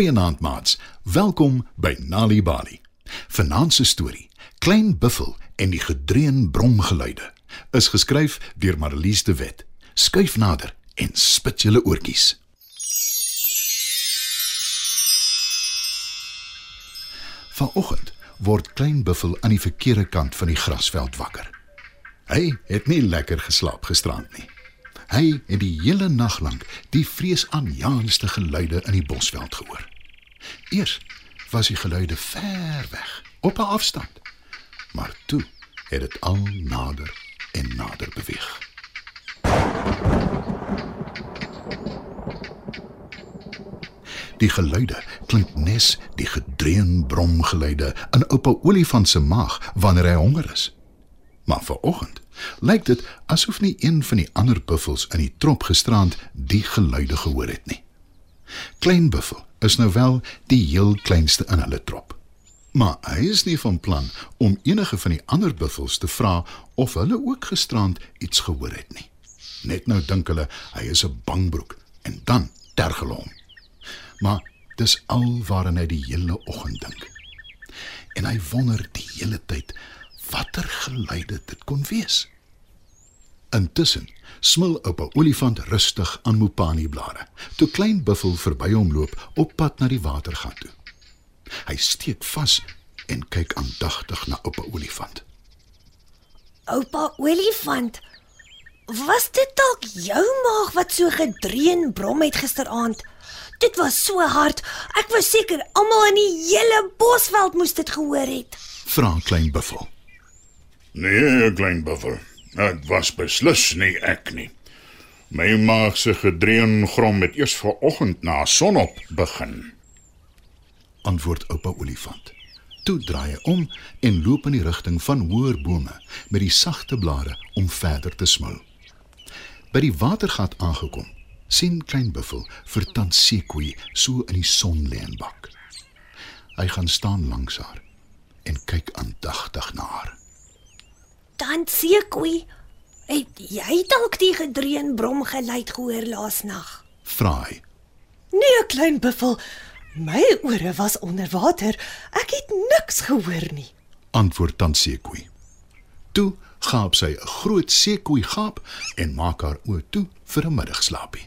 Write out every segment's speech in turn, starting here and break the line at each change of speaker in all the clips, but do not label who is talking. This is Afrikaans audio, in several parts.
Goeienaand maats. Welkom by Nali Bali. Vanaand se storie, Klein Buffel en die gedreun bromgeluide, is geskryf deur Marlies de Wet. Skuif nader en spit julle oortjies. Vanoggend word Klein Buffel aan die verkeerde kant van die grasveld wakker. Hy het nie lekker geslaap gisterand nie. Hy het die hele nag lank die vreesaanjaendste geluide in die bosveld gehoor. Eers was die geluide ver weg, op 'n afstand. Maar toe het dit al nader en nader beweeg. Die geluide klink nes die gedreun bromgeluide in oupa olifant se maag wanneer hy honger is. Maar vanoggend lyk dit asof nie een van die ander buffels in die trop gisterand die geluide gehoor het nie. Klein buffel is nou wel die heel kleinste in hulle trop. Maar hy is nie van plan om enige van die ander buffels te vra of hulle ook gisterand iets gehoor het nie. Net nou dink hulle hy is 'n bangbroek en dan terg hulle hom maar dis al waaraan hy die hele oggend dink. En hy wonder die hele tyd watter geluide dit kon wees. Intussen smil op 'n olifant rustig aan mopani blare. Toe klein buffel verby hom loop op pad na die watergat toe. Hy steek vas en kyk aandagtig na oupa olifant.
Oupa olifant, was dit dalk jou maag wat so gedreun brom het gisteraand? Dit was so hard. Ek was seker almal in die hele bosveld moes dit gehoor het.
Vra klein buffel.
Nee, klein buffel. Dit was beslis nie ek nie. My maag se gedreun grom het eers vanoggend na sonop begin.
Antwoord oupa olifant. Toe draai hy om en loop in die rigting van hoër bome met die sagte blare om verder te smil. By die watergat aangekom, sien klein buffel vir tant Sekoi so in die son lê en bak. Hy gaan staan langs haar en kyk aandagtig na
Tant Sekoi, het jy dalk die gedreun brom geluid gehoor laasnag?
Vra hy.
Nee, klein buffel, my ore was onder water. Ek het niks gehoor nie.
Antwoord tant Sekoi. Toe gaap sy 'n groot Sekoi gaap en maak haar oë toe vir 'n middagslaapie.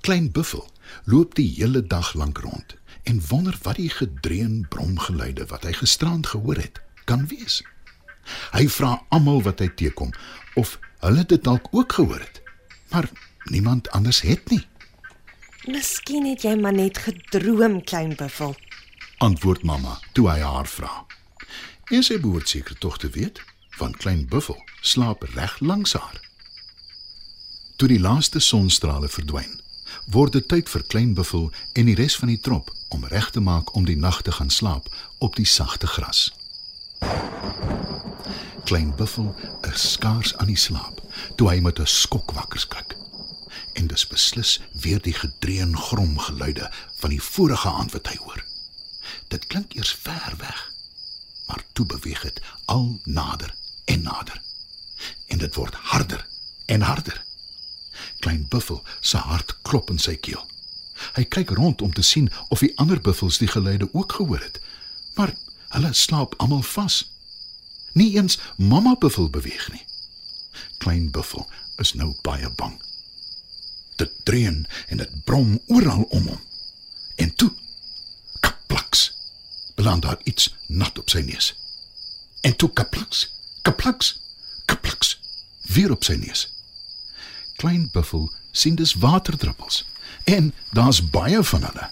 Klein buffel loop die hele dag lank rond en wonder wat die gedreun bromgeluide wat hy gisterand gehoor het kan wees. Hy vra almal wat hy teekom of hulle dit dalk ook gehoor het. Maar niemand anders het nie.
Miskien het jy maar net gedroom, klein buffel.
Antwoord mamma toe hy haar vra. En sy behoort seker tog te weet want klein buffel slaap reg langs haar. Toe die laaste sonstrale verdwyn, word dit tyd vir klein buffel en die res van die trop om reg te maak om die nag te gaan slaap op die sagte gras. Klein buffel is skaars aan die slaap toe hy met 'n skok wakker skrik. En dis beslis weer die gedreun grom geluide van die vorige aand wat hy hoor. Dit klink eers ver weg, maar toe beweeg dit al nader en nader. En dit word harder en harder. Klein buffel se hart klop in sy keel. Hy kyk rond om te sien of die ander buffels die geluide ook gehoor het. Maar hulle slaap almal vas. Nie eens mamma buffel beweeg nie. Klein buffel is nou baie bang. Dit dreun en dit brom oral om hom. En toe kaplaks. Beland daar iets nat op sy neus. En toe kaplaks kaplaks, kaplaks, weer op sy neus. Klein buffel sien dis waterdruppels en daar's baie van hulle.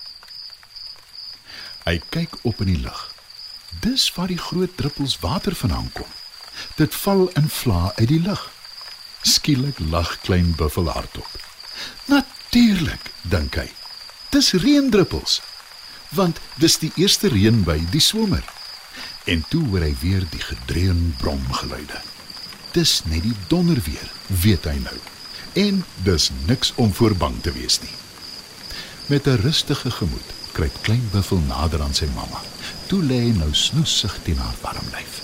Hy kyk op in die lug. Dis waar die groot druppels water vandaan kom. Dit val in vla uit die lug. Skielik lag klein buffel hardop. Natuurlik, dink hy. Dis reendruppels. Want dis die eerste reën by die somer. En toe hoor hy weer die gedreun bromgeluide. Dis net die donder weer, weet hy nou. En dis niks om voor bang te wees nie. Met 'n rustige gemoed kruip klein buffel nader aan sy mamma. Toe lê hy nou snoesig teen haar warm lyf.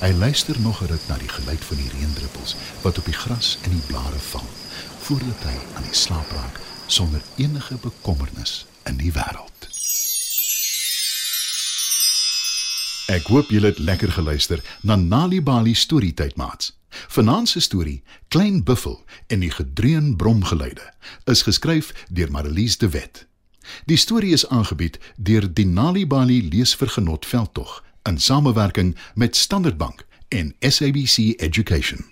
Hy luister nog 'n ruk na die geluid van die reendruppels wat op die gras en die blare val, voordat hy aan die slaap raak sonder enige bekommernis in die wêreld. Ek hoop julle het lekker geluister na Nali Bali storietyd maats. Vanaand se storie, Klein Buffel en die gedreun bromgeluide, is geskryf deur Marelies de Wet. Die storie is aangebied deur die Nali Bali leesvergenot veldtog in samewerking met Standard Bank en SABC Education.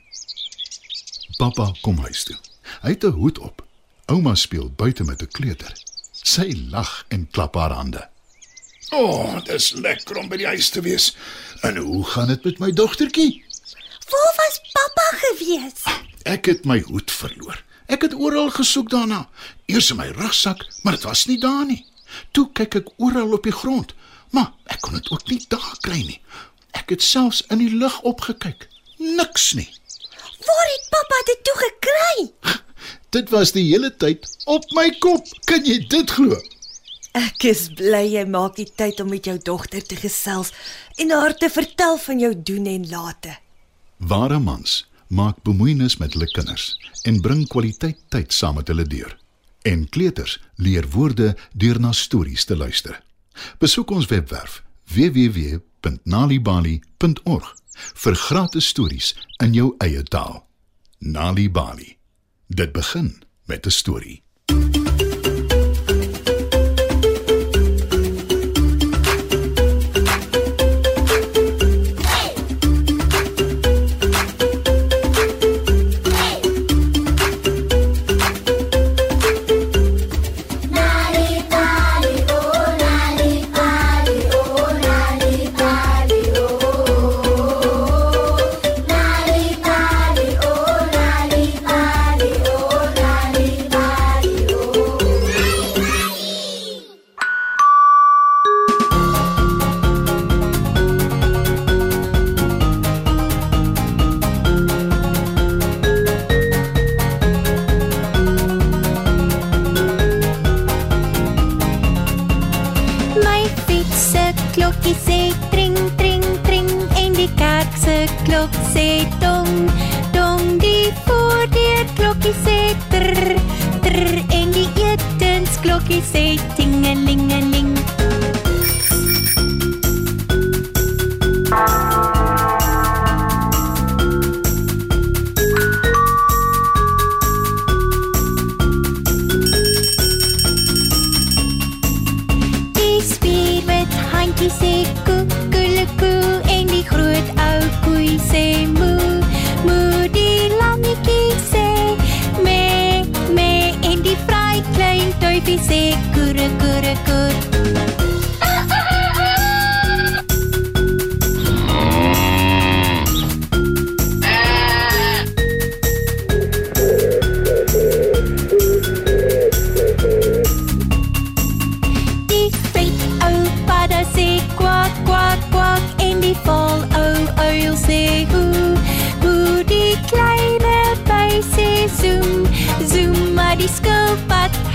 Papa kom huis toe. Hy het 'n hoed op. Ouma speel buite met 'n kleuter. Sy lag en klap haar hande.
O, oh, dis lekker om by die huis te wees.
En hoe gaan dit met my dogtertjie?
Waar was pappa gewees?
Ek het my hoed verloor. Ek het oral gesoek daarna. Eers in my rugsak, maar dit was nie daar nie. Toe kyk ek oral op die grond, maar ek kon dit ook nie daar kry nie. Ek het selfs in die lug opgekyk. Niks nie.
Waar het pappa dit toe gekry?
Dit was die hele tyd op my kop. Kan jy dit glo?
Ek is bly jy maak die tyd om met jou dogter te gesels en haar te vertel van jou doen en late.
Ware mans maak bemoeienis met hulle kinders en bring kwaliteit tyd saam met hulle deur. En kleuters leer woorde deur na stories te luister. Besoek ons webwerf www.nalibali.org vir gratis stories in jou eie taal. Nali Bali. Dit begin met 'n storie.
Klokkie sê tring tring tring en die kerk se klok sê dong dong die voordeur klokkie sê trr trr en die etensklokkie sê tingelingeling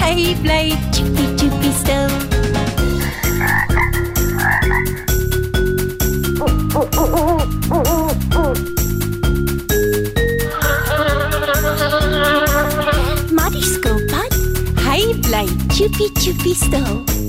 skilpad hy bly chippy chippy stil Maar die skilpad hy bly chippy chippy stil